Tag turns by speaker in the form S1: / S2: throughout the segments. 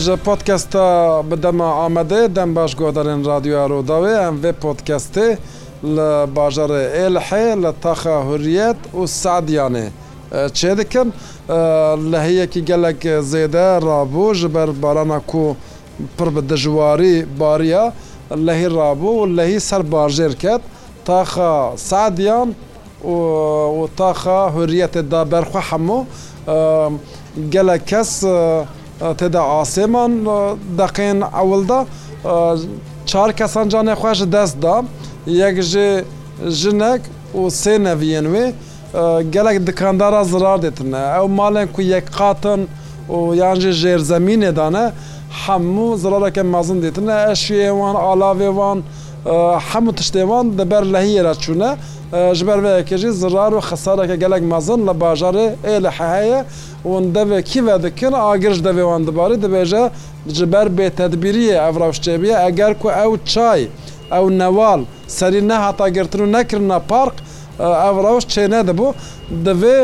S1: ji podkesta bidema Amedê dem baş godarên radyoya Rodavê em vê podkestê li bajarê êlihê li taxa hurriyet û sadiyanê çê dikin li heyekî gelek zêde rabû ji ber barana ku pir bi dijwarî bariya lehî rabû û lehî ser barjêr ket taxa sadiyan û taxa hurriyetê da berxwe hemû gelek kes تێدا ئاسێمان دەقێن ئەولدا چار کەسان جانێ خوۆش دەستدا یەک ژێ ژنێک و سێ نەڤێن wê gelek dikandara zirar dêtine ew malên ku yek qatin û yan jî jêrzemînê dane hemû zirareke mezin dêtine eşê wan alavê wan, هەموو تشتێوان دەبەر لە هیرە چوونە ژبەرەیەکێژی زرار و خسارەکە گەلک مەزن لە باژارێ ئێ لە حەیە ون دەبێ کیڤە دکن ئاگرش دەبێوان دەباری دەبێژە جبەر بێتەدبیریە ئەفراوشتێبیە ئەگەر کو ئەو چای ئەو نەواڵ سەری نەهاتاگرتن و نەکردە پارک ئەوڕەوش چێنە دەبوو دەبێ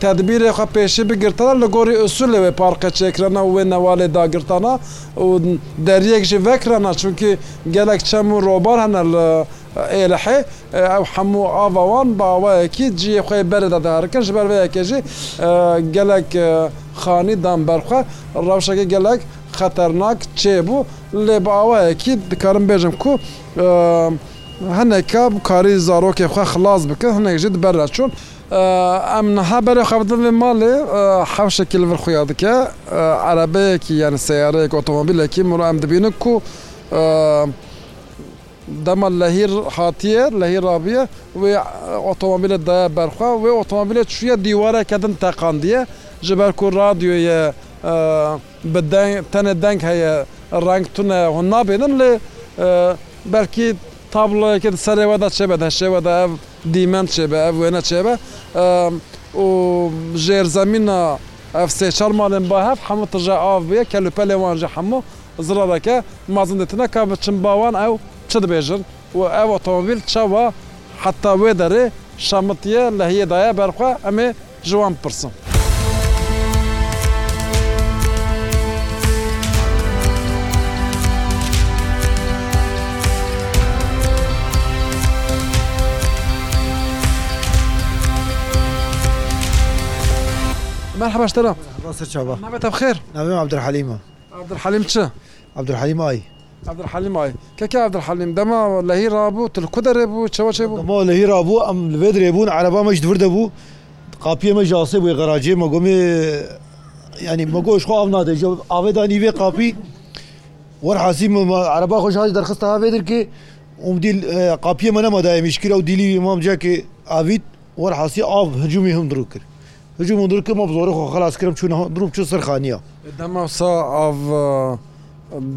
S1: تدبیرê xwe pêşî bigirtana li gorî usulê wê parqeçêkirana wê newalê dagirtana û deriyek jî vekirana çunkî gelek çem û robar hene li êlihê ew hemû ava wan bawayekî ciyê xê berê de deharikin ji ber vê yekê jî gelek xanî dan berxwe rewşekê gelek xeternak çêbû lê bawayekî dikarin bêjim ku hineka karî zarokê xwe xilas bikin hinek jî diberre çûn ئەم نەها بەرە خەبدڵێ ماڵێ حەوشێکی لەڤر خویا دکە عربەیەکی یان سیارەیەک ئۆتۆمبیلێکی مرۆ ئەم دەبینە و دەمە لە هیر هاتیە لە هیر ڕابە وێ ئۆتۆمبیلە دا بەرخوا وێ ئۆتۆمبیلە چویە دیوارەکەدن تەقاندیە ji ber ku radyoye bi tenê deng heye reng tune hûn nabênin lê belkî tabloyeke serê we de çebed heşê we de ev دیمەند چێبە ئەف وێنە چێبە و ژێرزەمینە ئەف سێ چەر ماڵێن بە هەف هەموو تژە ئاف بێ کەلوپە لێوانژە هەموو زرەکە مازن دێتنە کا بە چم باوان ئەو چ دبێژن و ئەو ئۆتۆمبیل چاوە حتا وێ دەرێ شەمتیە لە هەیەدایە بەرخوا ئەمێ جوان پرسم. مرحبا اشترى ناصر شعبة مرحبا بخير نعم عبد الحليم
S2: عبد الحليم تشا عبد
S1: الحليم اي عبد الحليم اي كيك
S2: عبد الحليم دما لهي رابو الكدر ابو تشوا شبو دما لهي رابو ام البدر يبون عربا مش درد ابو قابيه ما جاسي بو غراجي ما قومي يعني ما قوش خو افنا دجو افداني في قابي ور حاسيم عربا خوش هاج درخصتها بدر كي ومدي قابيه ما نما دايمش كي وديلي امام جاكي افيد ور حاسي اف هجومي هم دروكر هجو مدرکم بزۆری خۆ خلاصکرم چوونە دروب
S1: چ سەرخانیە دەماسا ئاڤ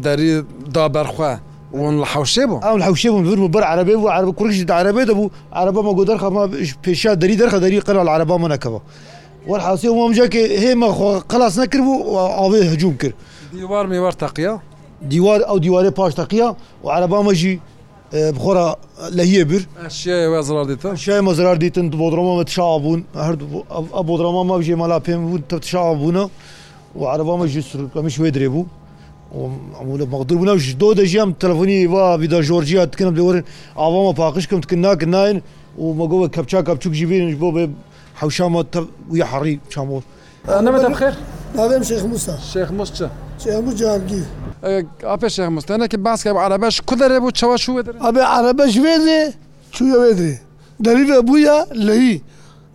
S1: دەری دا بەرخوا ون لە حوشێ بوو
S2: ئەو حوشێ بوو بر بەر عربێ بوو عرب کوڕشی عربێ دەبوو عربەمە گۆ دەرخەما پێشا دەری دەرخە دەری قەل عربا منەکەەوە وەرحاسی ومجاکە هێمە خۆ قلاس
S1: نەکرد بوو ئاوێ هجووم کرد دیوار میوار
S2: تەقیە دیوار ئەو دیوارێ پاش تەقیە و عربامەژی بخۆرە لە هیە
S1: بر
S2: شای مەزرار دیتن بۆدرۆمە تشا بوون هەر بۆدرۆما ما بژێ مەلا پێم بوون تەتشا بوونە و عربامە ژستکەمیش وێ درێ بوو ئەمولە مەقدر بوون ژ دۆ دەژیام تەلفۆنی وا بیدا ژۆرجیا تکنم لەوەرن ئاوامە پاقشکەم تکن ناکە ناین و مەگەوە کەپچا کەپچوک ژیبێنش بۆ بێ حوشامە وە حەڕی
S3: چامۆر نەمە خێر ناوێم
S1: شێخ موسا
S3: شێخ مچە هەموو
S1: جارگیر. ئاپێش مستەنێکی باسکە عربەش کودەێ بوو چەوە شوێت
S3: ئەبێ عربەش وێدێ چوە وێدرێ دەریە بووە لەی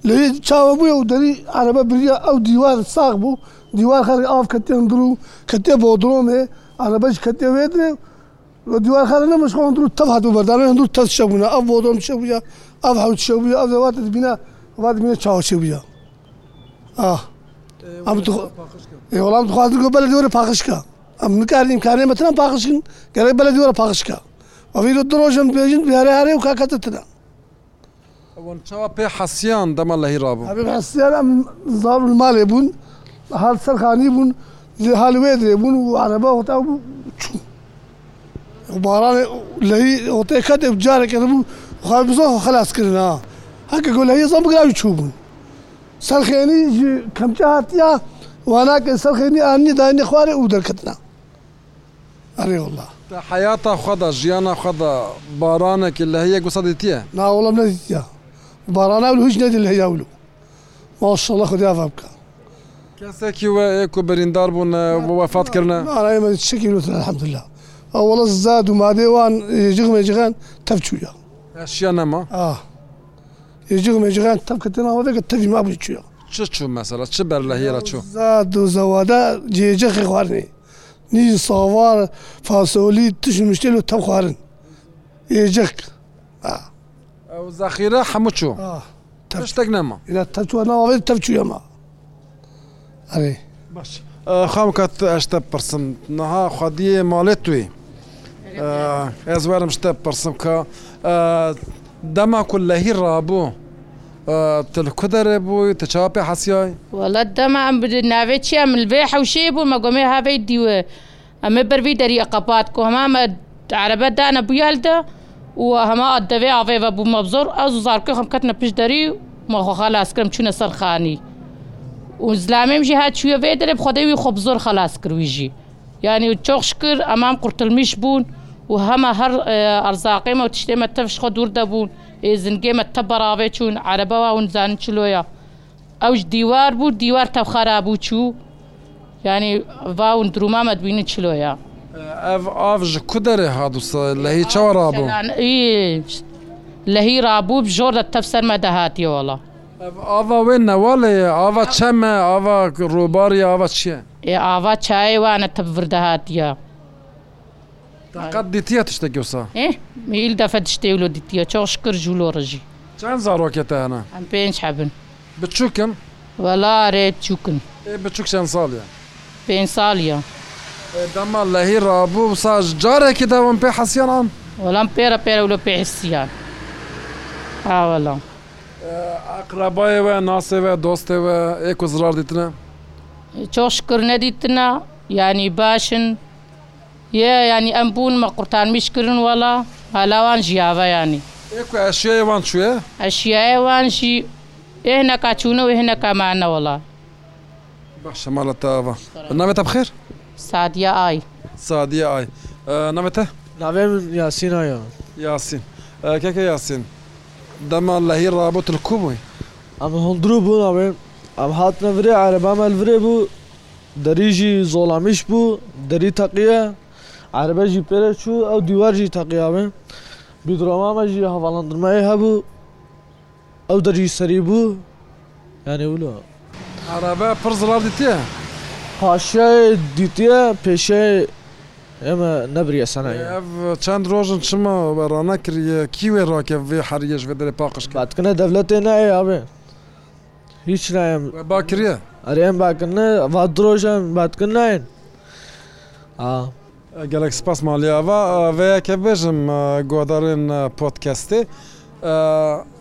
S3: لە چاوە بووە و دەری عربە بریە ئەو دیوار ساغ بوو دیوار خەری ئاف کە تێن درو کە تێ بۆ درۆمێ عربەش کە تێ وێدرێ دیوار خەرە نەمەشخۆن درو تەف هاتو بەدارێن دوو تەس شەبووە ئەو بۆ دۆم شەبووە ئەف حوت شەبووە
S1: ئەو دەواتت
S3: بینە وات بینە چاوە شەبووە ئاه وەڵام دخوازن گۆ بەلە دۆرە پاخشکە ئەم نکار ئیمکانێ مەتەنە پاخشکن گەرەی بەلە دۆرە پاخشکە ئەوی درۆژن بێژن بیارە هەرێ و کاکەتەتەدا
S1: ئەوەنچەوە پێ حەسیان
S3: دەمە لە هیرابوو حسیان ئەم زار مالێ بوون هەر سەرخانی بوون هەلوێ درێ بوون و عرەبە هۆتا بوو چوو باران لە هۆتێ کاتێک جارێکەکە بوو خوا بزۆ خلاصکردنا هەکە گۆ لە هی زۆ بگراوی چوو بوون سەرخێنی کەمچە هاتیا واناکە سەرخێنی ئانی دانی خوارێ و دەرکردنا
S1: ئەێوەله حیاتە خەدا ژیانە خەدا بارانێکی لە هەیە گوسەدیتیە
S3: ناوەڵم نەدیە بارانە هیچ نەدی لە هەیاولو ماشەڵە
S1: خدیافە بکە کەسێکی وەیەک و بەریندار بوون وەفاتکردە
S3: ئەمە شکی حەمدللا ئەوڵە زاد و مادێوان جغمێ جغان
S1: تەفچویە شیان نەما ئا.
S3: ێژیغ مێژغان تەکەتەنەوەدەکە تەوی ما بووی
S1: چوە چ چوو مەسەلا چ بەر لە هێرە چوو
S3: دو زەوادا جێجەخی خواردنی نی ساوار فاسۆلی تش مشتێل و تە خوارن ێجەک زەخیرە هەموو چوو تەشتێک نەما تەچوە ناوێت تەچووەمە ئەێ باش. خام کات ئەشتە
S1: پرسم نەها خادیە ماڵێت توی ئێزوارم شتە پرسم کە دەما کولەهی ڕابوو تلکو دەرێ بووی تەچاپی حەسیای
S4: وڵەت دەمان ناوێت چیە ملبێ حوشێ بوو مەگومێ هاوێ دیوێ ئەمە بەروی دەریە قەپات کو هەمامە عربە دانە بویالدە و هەما دەوێ ئاێوە بوو مەبزۆر ئەز زارکە خەمکەت نە پیش دەری مەخۆخە لاسکرم چونە سەرخانی و زلامێمژی هاچویە بێ دەرێ خۆدەوی خۆ زۆر خلاس کرویژی یعنی چۆخش کرد ئەمام قورتلمیش بوون. و هەمە هەر ئەرزاقیمە و تشتێمە تەفشخۆ دوور دەبوون زنگێمە تە بەراابێ چوون عربەوە ونزان چلۆیە ئەوش دیوار بوو دیوار تە خەرابوو چوو ینی ڤون درومامە دوبینە
S1: چلۆیە ئەف ئاف ji ku derê hadûsa lê hî
S4: çawa rabû لە هی رابوو
S1: زۆر لە تەفسەرمە دەهاتیەوەڵە ئاوا وێ نەواڵێ ئاوا چەمە ئاوا ڕووباری ئاوا
S4: چییە؟ ئێ ئاوا چایوانە تەڤردەهاتیە. فقط دیتیە تشتێکی
S1: وسا
S4: میل دەفە شتێلو دیتیە چاش کرد ژولۆ
S1: ڕژی چەند زارۆکێتەنا
S4: ئەم پێنج حبن بچووکم وەلاێ چووکن بچووک چەند
S1: ساڵە
S4: پێ
S1: ساڵە دەما لە هی ڕابوو ساژ جارێکی داوم پێ
S4: حەسیێنان وەڵام پێرە پێرە
S1: و
S4: لە پێحسیان
S1: ئاوەڵام ئەقرابایەوە ناسێوە دۆستێوە ئێک و زرار دیتنە
S4: چۆشکرد نەدیتنە ینی باشن یە ینی ئەم بوون مە قورتان میشکردن وەڵا هەلاوان ژیاوەیانی ئەشیوان شوێ ئەشیایوانشی هێنەکە چوونەوە
S1: هێنەکەمانەوەڵا بەشەمەڵەتەوە نامێتە
S4: بخێر
S1: سادیا ئای
S5: سادیا ئای نامێتە ناوێ یاسینایە
S1: یاسین کەکە یاسین دەمان لە هی ڕابوت
S5: کو بووی ئەم هەڵدرو بوو ناوێ ئەم هاتنەڤێ عرەبامەلڤێ بوو دەریژی زۆڵامیش بوو دەری تەقیە عربەژی پێرە چوو ئەو دیوەژی تەقیامێ بیدرۆمامەژی هەواڵندرمایی هەبوو ئەو دەرجی سەری بوو
S1: یانێ ولۆ عربە پڕ زڵاو
S5: دیتێ پاشای دیتە پێشەی ئێمە نەبریە
S1: سەنای چەند ڕۆژن چمە بەڕانە کردە کیوێ ڕاکە بێ حریەش بە دەێ
S5: پاقش باتکنە دەولەتێ نایە ئاێ
S1: هیچ نایم
S5: باکرە ئەرێم باکردە وا درۆژە باتکن ناین
S1: ئا gelek spas maliyawa veyeke bêjim godarên podcastê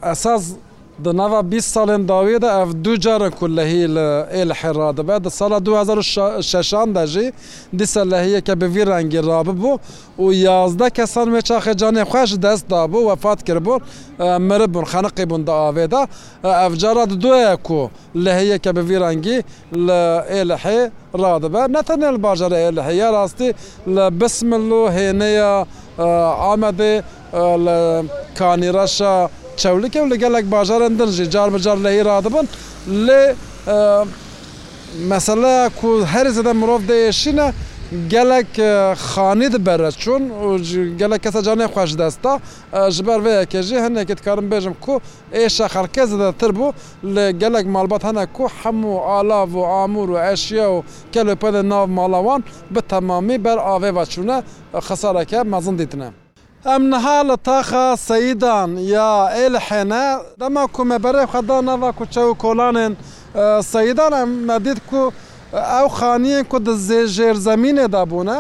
S1: esas د ناوا 20 ساڵێن داوێدا ئەف دوو جارە کولهی لە ئێل حێرا دەبێت دە ساڵە 2016 دەژی دیسە لە هەیەکە بەوی ڕەنگی راببوو و یازدە کەسان وێ چاخێجانێ خوۆش دەست دابوو وەفات کردبوو مرە بوون خەنقی بوون دە ئاوێدا ئەفجارات دوۆە کو لە هەیەکە بەوی ڕەنگی لە ئێلە حێ ڕادەبە نەتەنێل باژارە ئێلە هەیە ڕاستی لە بسمل و هێنەیە ئامەدێ لە کانیڕەشە çewlik ew li gelek bajaran dirjî carbicar lehî radibin lê mesele ku her zede mirov deêşîne gelek xanî dibere çûn gelek kese canê xweş desta ji ber vê yekê jî hinekê dikarim bêjim ku êşa xelke zide tir bû lê gelek malbat hene ku hemû alav û amûr û eşiye û kelê pedê nav malawan bi temamî ber avê veçûne xesareke mezin dîtine. ئەم نەها لە تاخە سەیددان یا ئێل حێنە دەما کومەبەرێ خەدا نەوا کوچە و کۆلانێن سەیددان ئەم نەدید و ئەو خانیە کو دەزێ ژێرزەمینێدا بوونە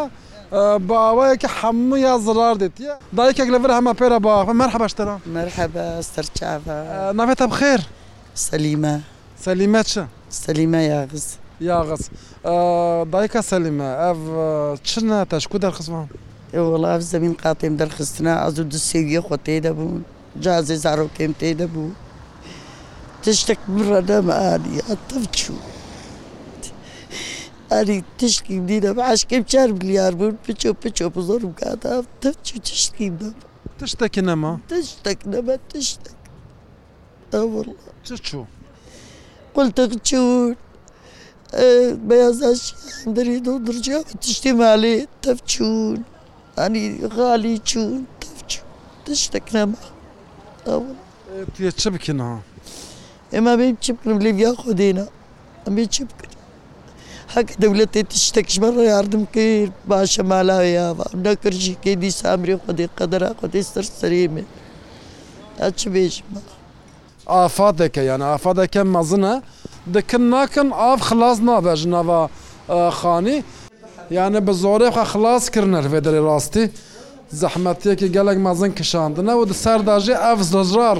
S1: باوەیەکی هەموو یا زرار دیتە دایکێک لەبەر هەمە پێرە باخ
S6: مەرحەبەشتەرە مەرحەبە سەرچاوە ناوێتە بخێر سەلیمە سەلیمە چ سەلیمە یاغز
S1: یاغز دایکە سەلیمە ئەv چنە تەشکو
S6: دەرخزمان. وڵاف زمین قاتێم دەرخستنا ئەز و دوسێویە خۆ تێدەبوون جازێ زارۆکێم تێدەبوو تشتێک بڕەدەمانی ئەتەف چوو ئەری تشکی دیدە عشکێم چار بلیار بوون پچۆ پچۆ زۆر بکاتە تف چ تشکی
S1: دەب تشتێک نەما تشتێک نەمە تشتێک چ چوو قلتەق چوون بەیازاش
S6: دەری دۆ درجیا تشتی مالی تەف چوون ئەنی غالی چوو تشتەکرم
S1: چ بکنەوە
S6: ئێمە بێ چ بکرم لێ یا خۆدێنە ئەمێ چ بکرد هەک دەولەتێ تشتەکشمە ڕیاردم کرد باشە مالاوەیاوە نەکردژی کێ دی سامری خودێ قەدەرا خودێ سەر سەرێمێ ئەچ
S1: بێژمە ئافادەکە یانە ئافادەکە مەزنە دەکرد ناکەم ئاف خلاص نابێژ ناوە خانی. یانە بە زۆرێخوا خلاص کردنەرێ دەێ ڕاستی زەحمەتەیەکی گەلێک مەزن کشاندنەوە دە سەرداژێ ئەفز دەژار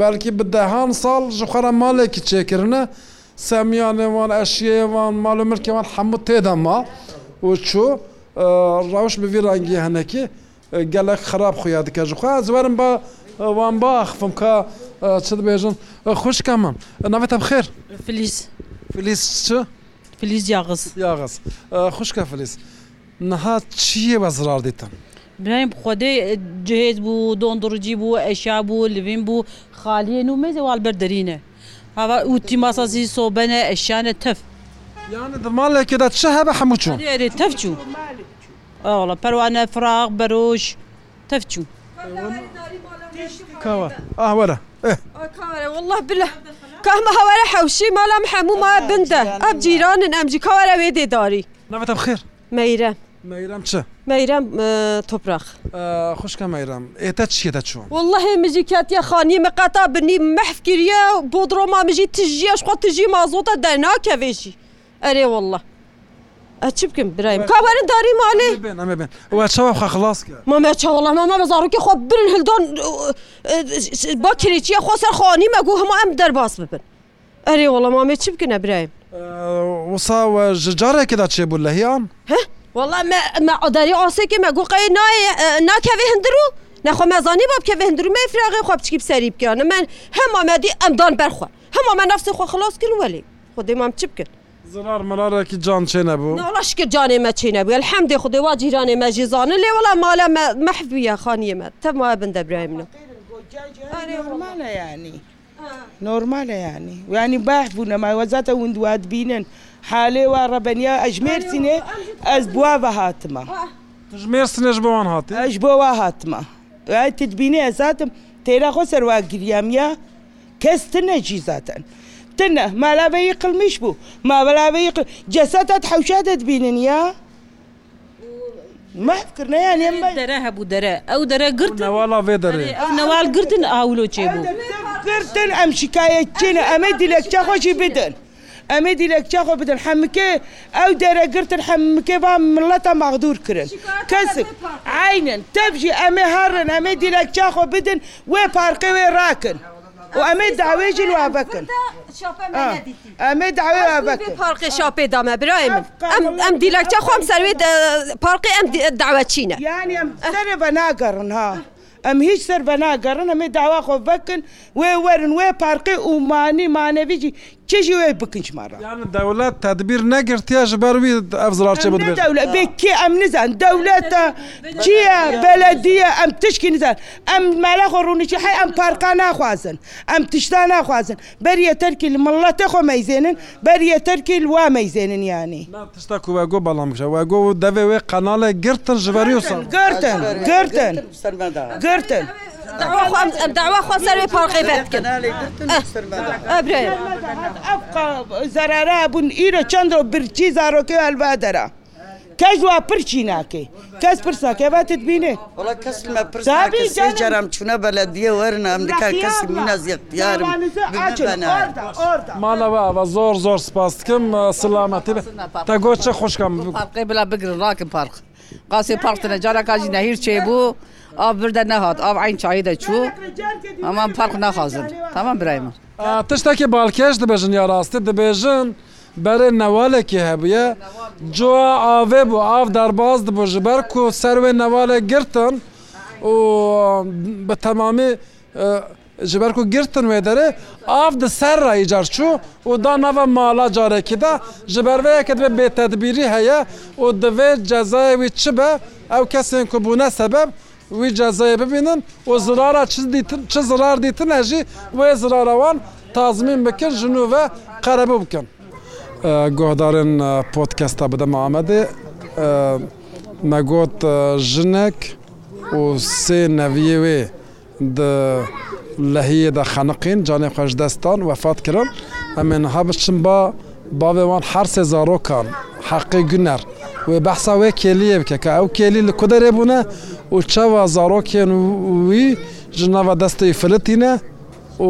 S1: بەلکی بدەهان ساڵ ژخەرە مالێکی چێکردنە سەمیانێوان ئەشیێوان ماڵ و مرکێوان هەموو تێدەما و چوو ڕەوش بڤی ڕەنگی هەنەکی گەلک خراپ خویا دکە ژخوا زوارم بە وان باخفم کە چ بێژن خوشکە من ناوێتە بخێر فلیس
S4: فلیس چ؟
S1: فلیز یاغز یاغز خوشکە فلیس نەها چییە بە زرار دیتم
S4: برایم خودێ جهێز بوو دۆندڕجی بوو ئەشیا بوو لڤین بوو خالیێن و مێزەواڵ بەردەرینە هاوا وتی ماسازی سۆبەنە ئەشیانە تەف یانە
S1: دمالێکێدا چە
S4: هەبە هەموو چوون ێ تەف چوو ئەوڵە پەروانە فراغ بەرۆژ تەف چوو
S1: کاوە
S7: ئاوەرە والله بلە کە ئەمە هەوارە حەوشی ماڵام هەمووما بندە ئەم جیرانن ئەم جیکەوارە وێ دێداری
S1: نەبێتە بخێر مەیرە مەیرم چ؟ مەیرم تۆپراخ خوشکە مەیرم ئێتە چیەتە
S7: چۆن والله مژی کاتیە خانی مەقاتا بنی مەحفگیریە بۆ درۆما مژی تژیەش خۆ تژی مازۆتە دەناکەێژی ئەرێ والله چی بکەم برایم کابارە
S1: داری مالی چاوە خلاص مامە چاوەڵە
S7: مامە بەزارکی خۆ برن هەلدان با کریچیە خۆسەر خانی مەگو هەمە ئەم دەرباس ببن ئەری وەڵە مامێ
S1: چی بکەە برایم وسا ji carekê de çêbû lehiyan? He
S7: Wala me me adarî asekê me guqeyê nayê nakevê hindir û nexwa mezanî bab kevê hindir me firaqê xwa biçkî serî bikane min hema me dî emdan berxwe hema me nefsê xwa xilas kirin welê Xdê mam
S1: çi bikin زرار مرارێکی
S8: جان چێ
S7: نەبوو نڵش کرد جانێ مە چی نەبوو الحەمدی خودێوا جیرانێ مەژیزانە لێ وڵە مالە مەحبویە خانیمە تەماە بندە برای منە
S8: نورمالە ینی نورمالە ینی ویانی باح بوون نەمای وەزاتە وندوات بینن حالێ وا ڕەبەنیا ئەژمێرسینێ ئەس بواە
S1: هاتمە ژمێرسنەش بۆوان
S8: هات ئەش بۆوا هاتمە تبینێ ئەزاتم تێرا خۆ سەرواگریامە کەس تنەجی زاتەن. تنه ما لا بيقل مش بو ما بلا بيقل جسدت حوشادت بينني يا ما فكرنا يعني يما
S4: درا هبو درا او درا قرتن
S1: نوالا في درا او نوال
S4: قرتن اولو
S8: تشيبو قرتن ام شكايه تشينا امدي لك تاخوشي بدن ئەمەدی لە کچخۆ بدن حەمکێ ئەو دەرەگرتن حەمکێ با مڵەتە ماغدور کردن کەسک عینن تەبژی ئەمە هەڕن ئەمەدی لە کچخۆ بدن وێ پارکەوێ راکن. ئەمە داوێژی وا بکن
S7: ئەمە داوێ بکن پارقی شاپێ دامە برای من
S8: ئەم دیلەکچە خۆم سەروێت پارقی ئەم داوە چینە یانی ئەمە بە ناگەڕن ها. ئەم هیچ سەر بەناگەڕن ئەمێ داواخۆ بکن وێ وەرن وێ پارقی ئومانی مانەویجی چێژی وێ بکنچمارە
S1: دەوڵات تادبیر نەگرتیا ji بەروی ئەفزڵارچە بێت
S8: بێکێ ئەم نزان دەولەتە چیە بەلەدیە ئەم تشکی نزان ئەم مالەخۆ ڕوونیی حی ئەم پارکان ناخوازن ئەم تشتا ناخوازن بەریە تەرکی مڵەتە خۆ مەیزێنن بەریە تەرکی وا مەیزێنن
S1: یانی تشتا کوواگۆ بەڵامشە واگۆ دەبێ وێ قەناڵە گرتن
S8: ژبەری و سڵ گرتن گرتن گرتن.
S7: دعوا
S8: خوا سەروێ پاڵقی بکرد ئەبرێ ئەف زەرارە بوون ئیرە چەند و برچی زارۆکی هەلبادەرە. کەس وا پرچی ناکەی کەس پرساکەباتت بینێ
S6: جارم چونە بە لە دیێ وەرنام دکا کەس منە زیاتیارم
S1: ماڵەوە زۆر زۆر سپاسکەم سلامەتی تا گۆچە خوشکم قەی
S4: بلا بگرن ڕاکم پارخ قاسی پارتنە جارە کاژی نەهیر چێ بوو. آب بردە نەهات ئاو عین چای دەچوو ئەمان پارک نەخوازن تەمان برایمە
S1: تشتێکی بالکێش دەبێژن یا ڕاستی دەبێژن berê nevalekê hebûye coa avê bû av derbaz dibû ji ber ku serwê nevalê girtin û bi temamî ji ber ku girtin wê derê av di ser re îcar çû û da nava mala carekî de ji ber vê yeket ve bêtedbîrî heye û divê cezayê wî çi be ew kesên ku bûne sebeb wî cezayê bibînin û zirara çi zirar dîtin hejî wê zirarawan tazmin bikin jinû ve qerebû bikin. gohdarên podkesta bide Muhamedê me got jinek û sê neviyê wê di lehiyê de xeniqîn canê xweş destan wefat kirin em ên hebişin ba bavê wan her sê zarokan heqê güner wê behsa wê kêliyê bike ka ew kêlî li kuderê bûne û çeva zarokên wî ji nava destê filitîne û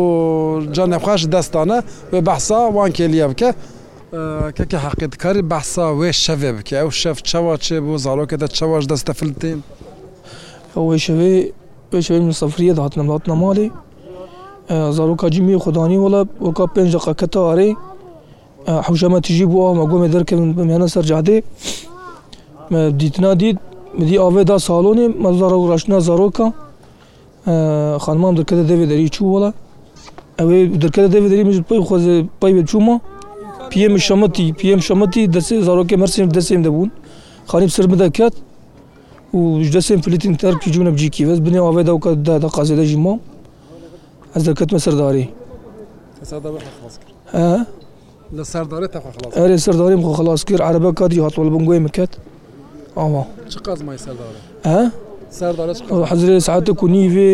S1: canê xweş destane wê behsa wan kêliye bike کەکە حەقیتکاری بەحسا وێ شەوێ بکە ئەو شەف چاوا چێ بۆ زارۆکەدا چاواش دەستەفلتێن
S9: ئەوەی شەوێ شەوێ مسەفریە داهاتنە هاات نەماڵی زارۆکە جیمی خودانی وڵە وەکە پێنج قەکەتەوارەی حوشەمە تژی بووە مەگوۆمێ دەرکردن بەمیانە سەر جادێ دیتنا دیت دی ئاێدا ساڵۆنێ مەزار و ڕاشنا زارۆکە خانمان درکەدە دەوێ دەری چووەڵە ئەوەی درکەدە دەوێ دەری مژ پێی خۆز پی بێت چوومە پێم شەمەتی پێم شەمەتی دەسێ زارۆکی مەرسیم دەسێم دەبوون خانیم سر بدەکات و دەسێن پلیتین تەرکی جوونە بجیکی بەس بنێ ئاێدا کە
S1: دا قازێدەژی مام ئەس دەکەتمە سەرداری ئەرێ
S9: سەرداریم
S1: خۆ خلاص
S9: کرد عربە کاتی هاتوڵ بنگۆی مکات ئاوا حزرێ سعاتە و نیێ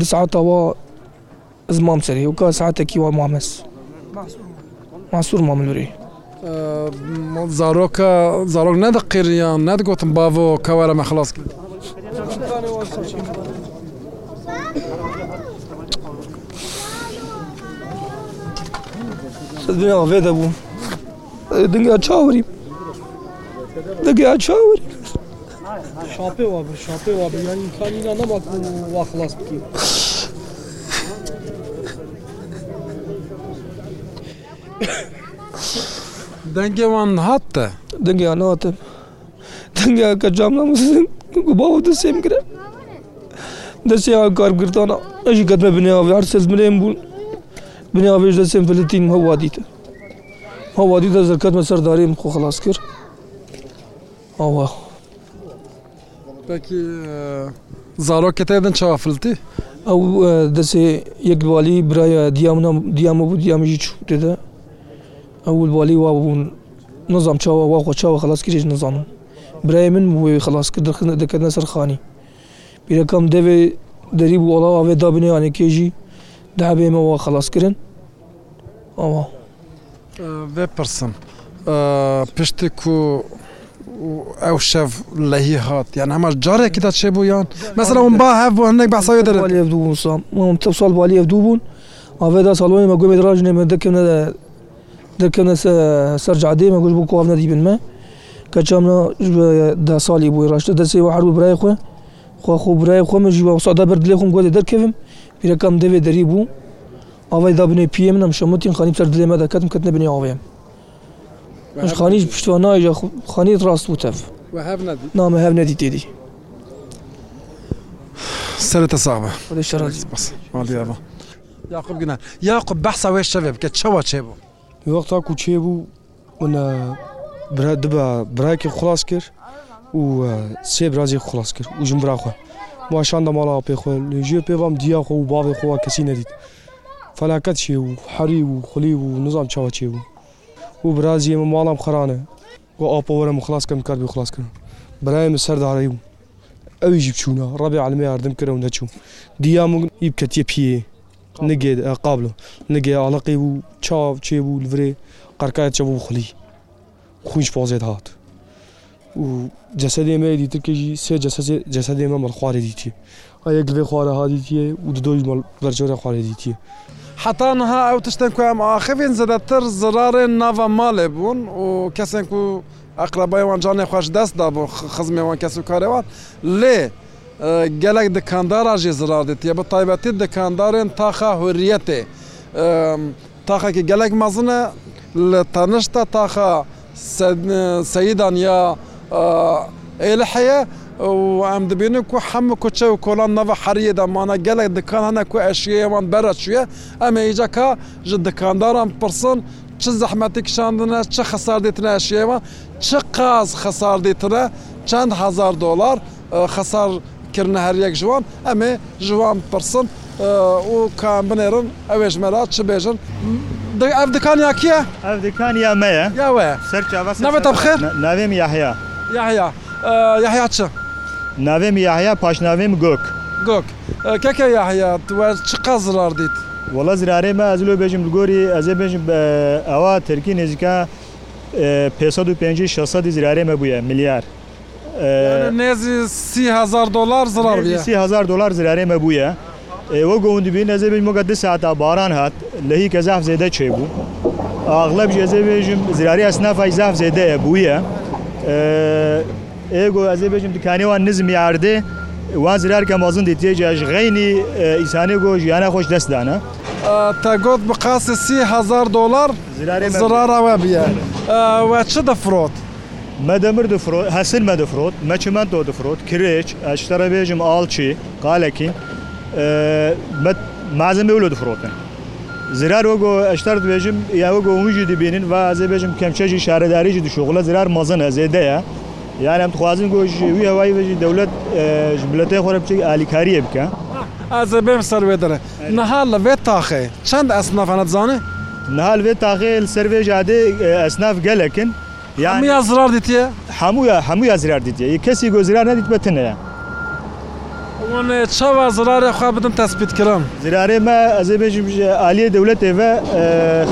S9: دسعاتەوە زمام سەری و کا سعاتێکی وای مامەس. ماسوور ماملوری
S1: زارۆکە زارۆک نەدەقیریان نەدەگوتم باۆ کەوارە مە خلاص
S9: کرد. دنیا وێ دەبوو دنگا چاوری دەگیا چاوری شاپێ وا شاپێ وا
S1: نەبات وا خلاص بکەین. Dengêwan hatte
S9: Dengeya natim Dengeya ke camla gubav de sêm kire Desê kargirtana e jî ket me binavê her sez mirêm bûn Binavê ji desêm Filîtîn hewa dîte Hewa dîte zirket me serdarê min xu xilas kir Awa
S1: Pekî zarokete din çawa filtî? Ew
S9: desê yekbalî biraya diyamna diyama bû diyamê jî çû tê de ئەو بالی وا بوون نزانام چاوە وا خۆ چاوە خلاصکیش نزانم برای من بووی خلاصکردن دەکردنە سەرخانی پیرەکەم دەوێ دەری بوو وڵاوێ دابنیانێ کێژی دابێمەوە خلاصکردن ئەوە
S1: بێ پرسم پشتێک و ئەو شەف لەهی هات یان هەمەش جارێکیدا چێ بوو یان مەسەر ئەم با هەف بۆ هەندێک بەسای دەرێ دوو سام تە ساڵ بالی ئەف دوو بوون
S9: ئاێدا ساڵۆی مەگوێ ڕژنێ من دەکردە دەکەنە سەررجعدێمە گوش بۆ کۆف نەدی بنمە کە چامە دا ساڵی بۆی ڕاشتە دەسێ و هەرو برای خۆ خوا خۆ برای خۆمە ژیوا سادا بەر لێ خۆم گۆێ دەرکەوم پیرەکەم دەوێ دەری بوو ئەوای دابنێ پێم نم شەمەتیم خانی سەر دلێمە دەکەتم کە نبنی ئاوێم خانیش پشتوە نایە خانیت ڕاست و تەف نامە هەب نەدی تێدی سرەتە ساوە شەڕ باس ماڵی یاقب گنا یاقب بەحسا وێ شەوێ بکە چەوە چێ بوو وەخت تا کوچێ بوو برا دبە براکی خلاص کرد و سێ برازی خلاص کرد و ژم براخوا واشان دەماڵا پێخۆ لێژێ پێوام دیاخۆ و باێ خۆوا کەسی نەدیت فەلاکەت شێ و حەری و خولی و نزانام چاوە چێ بوو و برازی ئمە ماڵام خەرانە و ئاپەوەرم خلاصکەم کار بێ خلاصکەم برایم سەردارڕێ بوو ئەویژی بچوونە ڕێبێ علمێ ئاردم کرە و نەچوو دیام و ئیبکەتیە پیە نگێ قابلۆ نگێ عڵقی بوو چاو چێ بوو لێ قەرکایەت چە بوو خلی خوش پۆزێت هات و جەسە دێمە دیترکەژی سێ جەسە دێمە مەڵخوارێ دیتی ئەیەک لێ خوارە هادیتیە
S1: و
S9: دۆی بەرجۆرە خوارێ
S1: دیتیە. حتانها ئەو تشتێک کوم ئاخفین زدەتر زرارێن ناوە ماڵێ بوون و کەسێک و ئەقربای وانجانێ خوۆش دەست دابوو خزمێوان کەس و کارەوان لێ gelek dikandara jê zirar ditiye bi taybetî dikandarên taxa hurriyetê taxekî gelek mezine li tenişta taxa e, seyidan ya e, êliheye em dibînin ku hemû kuçe û kolan nava heriyê de mana gelek dikan hene ku eşiyê wan bere çûye em êca ka ji dikandaran pirsin çi zehmetî kişandine çi xesar dîtine eşiyê wan çi qaz xesar dîtine çend hezar dolar xesar کردنە هەریەک ژوان ئەمێ ژوان پرسن و کام بنێرن ئەوێژ مەرات چ بێژن ئەف دکان یاکیە؟ ئەف دکان یامەیە ناوێت بخێر ناوێم یاهەیە یاهیا یاهیا چ؟
S10: ناوێم یاهەیە پاشناوێم
S1: گۆک گۆک کەکە یاهەیە چ
S10: قەزرار دیت؟ وەڵە زرارێ مە ئەزلو بێژم گۆری ئەزێ بێژم ئەوە تەرکی نێزیکە 550 600 زرارێمە بووە میلیار.
S1: نێزی سیهزار دلار
S10: زرار سیهزار دلار زرارێ مەبووە ئێوە گەوندبی نەزەبی مۆگە دە ساعتا باران هات لە هی کە زاف زێدە چێ بوو ئاغلب ێزێبێژم زراری ئەسنافای زاف زێدەیە بووە ئێگۆ ئەزێ بێژم دکانێوان نزم یاردێ وان زرار کە مازن دی تێجیش غینی ئیسانی گۆ ژیانە خۆش دەستدانە
S1: تەگۆت بقاسی سیهزار دلار زرارێ زرارەوە بیە وە چ دەفرۆت؟
S10: Medemir difrot hesil me difrot, me çimento difrot, kirêç, eş terebêjim alçî, qalekî mazemê lo difrotin. Zirar ogo eşter dibêjim ya ogo hûn jî dibînin ve ez bêjim kemçe jî şaredarî jî dişoxla zirar mazin ez zêde ye. Yani em dixwazin got ji wî hewayî ve jî dewlet ji biletê xwe re biçik alîkariye bike. Ez bêm
S1: ser wê dere. Niha li vê taxê çend esnafane dizane? Nihal
S10: vê taxê li ser vê jadê esnaf gelekin,
S1: یا زرار دیتە
S10: هەمووە هەموو زرار دیتە کەسی گۆزیران
S1: نەدیت بەتنەیە چاوا زرارێ خوا بدم تەسبیتکردم
S10: زرارێ مە ئەزێ بێژی عالیە دەولەت ئێوە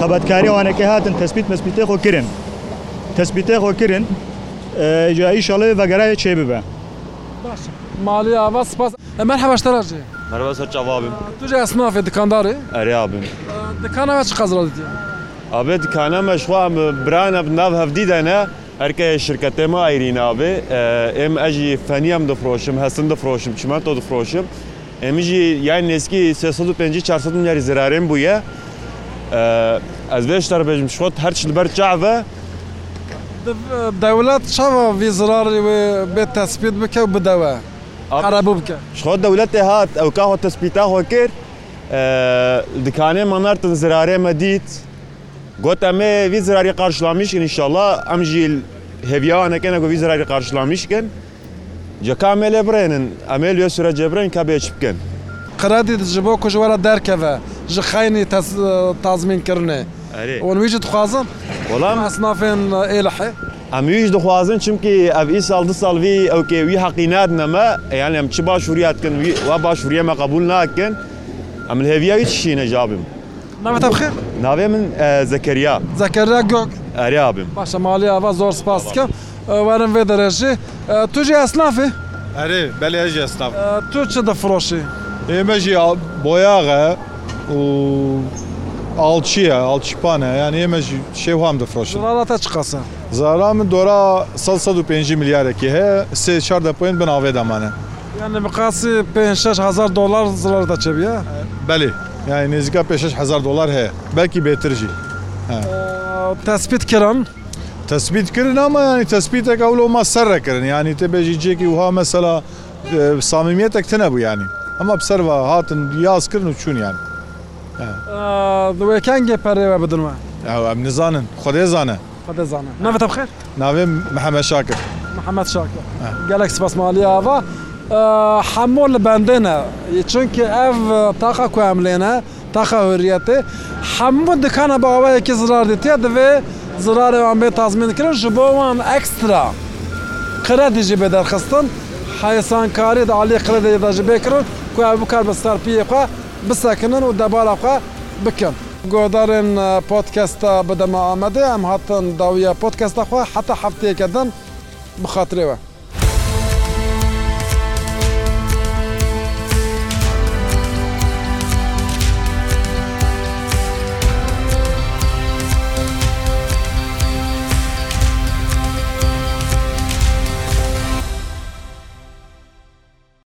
S10: خەباتکاریوانەکە هاتن تەسبیت مەسبیتە خۆکردن تەسبیتە خۆکردن جایی شڵێ بەگەرای چێ ببە مالی ئاوا سپاس
S11: ئەمە هەباشتەراژێ مەرەوە
S1: سەر چاوابم توژێ ئەسنافێ دکاندارێ ئەریابم دکانەوە چ قەزرا دیتە Abi
S11: dikaneme xwa em birane bi nav hevdî de ne erkeye şirketê me ayrîna abi em ez jî feniyem difroşim hesin difroşim çimento difroşim em jî yani eski 350 400 milyar zirarên bûye ez vê derbêjim şot her çil ber çave
S1: دەوڵەت چاوە ویزراری بێت تەسپید بکە و بدەوە
S11: عرەبوو بکە شخۆ دەولەتێ هات ئەو کاهۆ تەسپیتا هۆ کرد دکانێ مەنەرتن زرارێمە دیت گوتەمێ ویزراری قارشلامیشکن انشاءله ئەم ژیل هێویانەکەن ئەگو ویزراری قارشلامیشکن جەکامێ لێ برێنن ئەمێ لێ سورە جێبرن کە بێچ بکەن
S1: قراتی ji bo kujwara derkeve ji xeynî tazmin kirine Wan wî ji dixwazin Welam esnafên êlihe Em wî
S11: ji dixwazin çimkî ev î sal di sal vî ewkê wî heqînad neme yani em çi baş hûriya dikin wî wa baş hûriye me qebûl nakin em hêviya wî tişîne jabim. ناوێتە بخێ ناوێ من زەکەریا
S1: زەکەریا
S11: گۆک ئەریابم
S1: باشە ماڵی ئاوا زۆر سپاس بکەم وەرم وێ دەرەژێ توژی
S11: ئەسنافێ ئەرێ بەلێژ ئەسناف
S1: تۆ چ دەفرۆشی
S11: ئێمەژی بۆیاغە و ئاڵچیە ئاڵچیپانە یان ئێمەژی شێوهام
S1: دەفرۆشن وڵاتە چ قەسە
S11: زارا من دۆرا 150 میلیارێکی هەیە سێ چار دەپۆین بناوێ
S1: دەمانە یان بقاسی 5 6 هزار
S11: دلار
S1: زلار دەچەبیە
S11: بەێ یانی نزیکە پێ 6هزار دلار هەیە بەکی
S1: بێترژی تەسپیت کرن
S11: تەسبیتکردن ئەمە ینی تەسبیتێک ئەو لەمە سەرەکردن ینی تێبێژی جێکی وها مەسەلا سامیمێتێک تەنەبوو ینی ئەمە بسەرەوە هاتن یازکردن
S1: و
S11: چوونیان
S1: دوێکان گێ پەرێوە بدنوە ئەم
S11: نزانن
S1: خودێزانە خودێزانە نەتە بخێر ناوێ
S11: محەممە
S1: شاکر محەممەد شاکر گەلێک سپەسمالی ئاوا hemû li bendê ne çunkî ev taqa ku em lêne taqa hürriyetê hemû dikana bavayekî zirar dîtiye divê zirarê wan bê tazmin kirin ji bo wan ekstra kredî jî bê derxistin heyesankarî de alî kredê de ji bê kirin ku ev bikar bi serpiyê xwe bisekinin û debala xwe bikin. Godarên podkesta bidema amedê em hatin dawiya podkesta xwe heta hefteyeke din bixatirê we.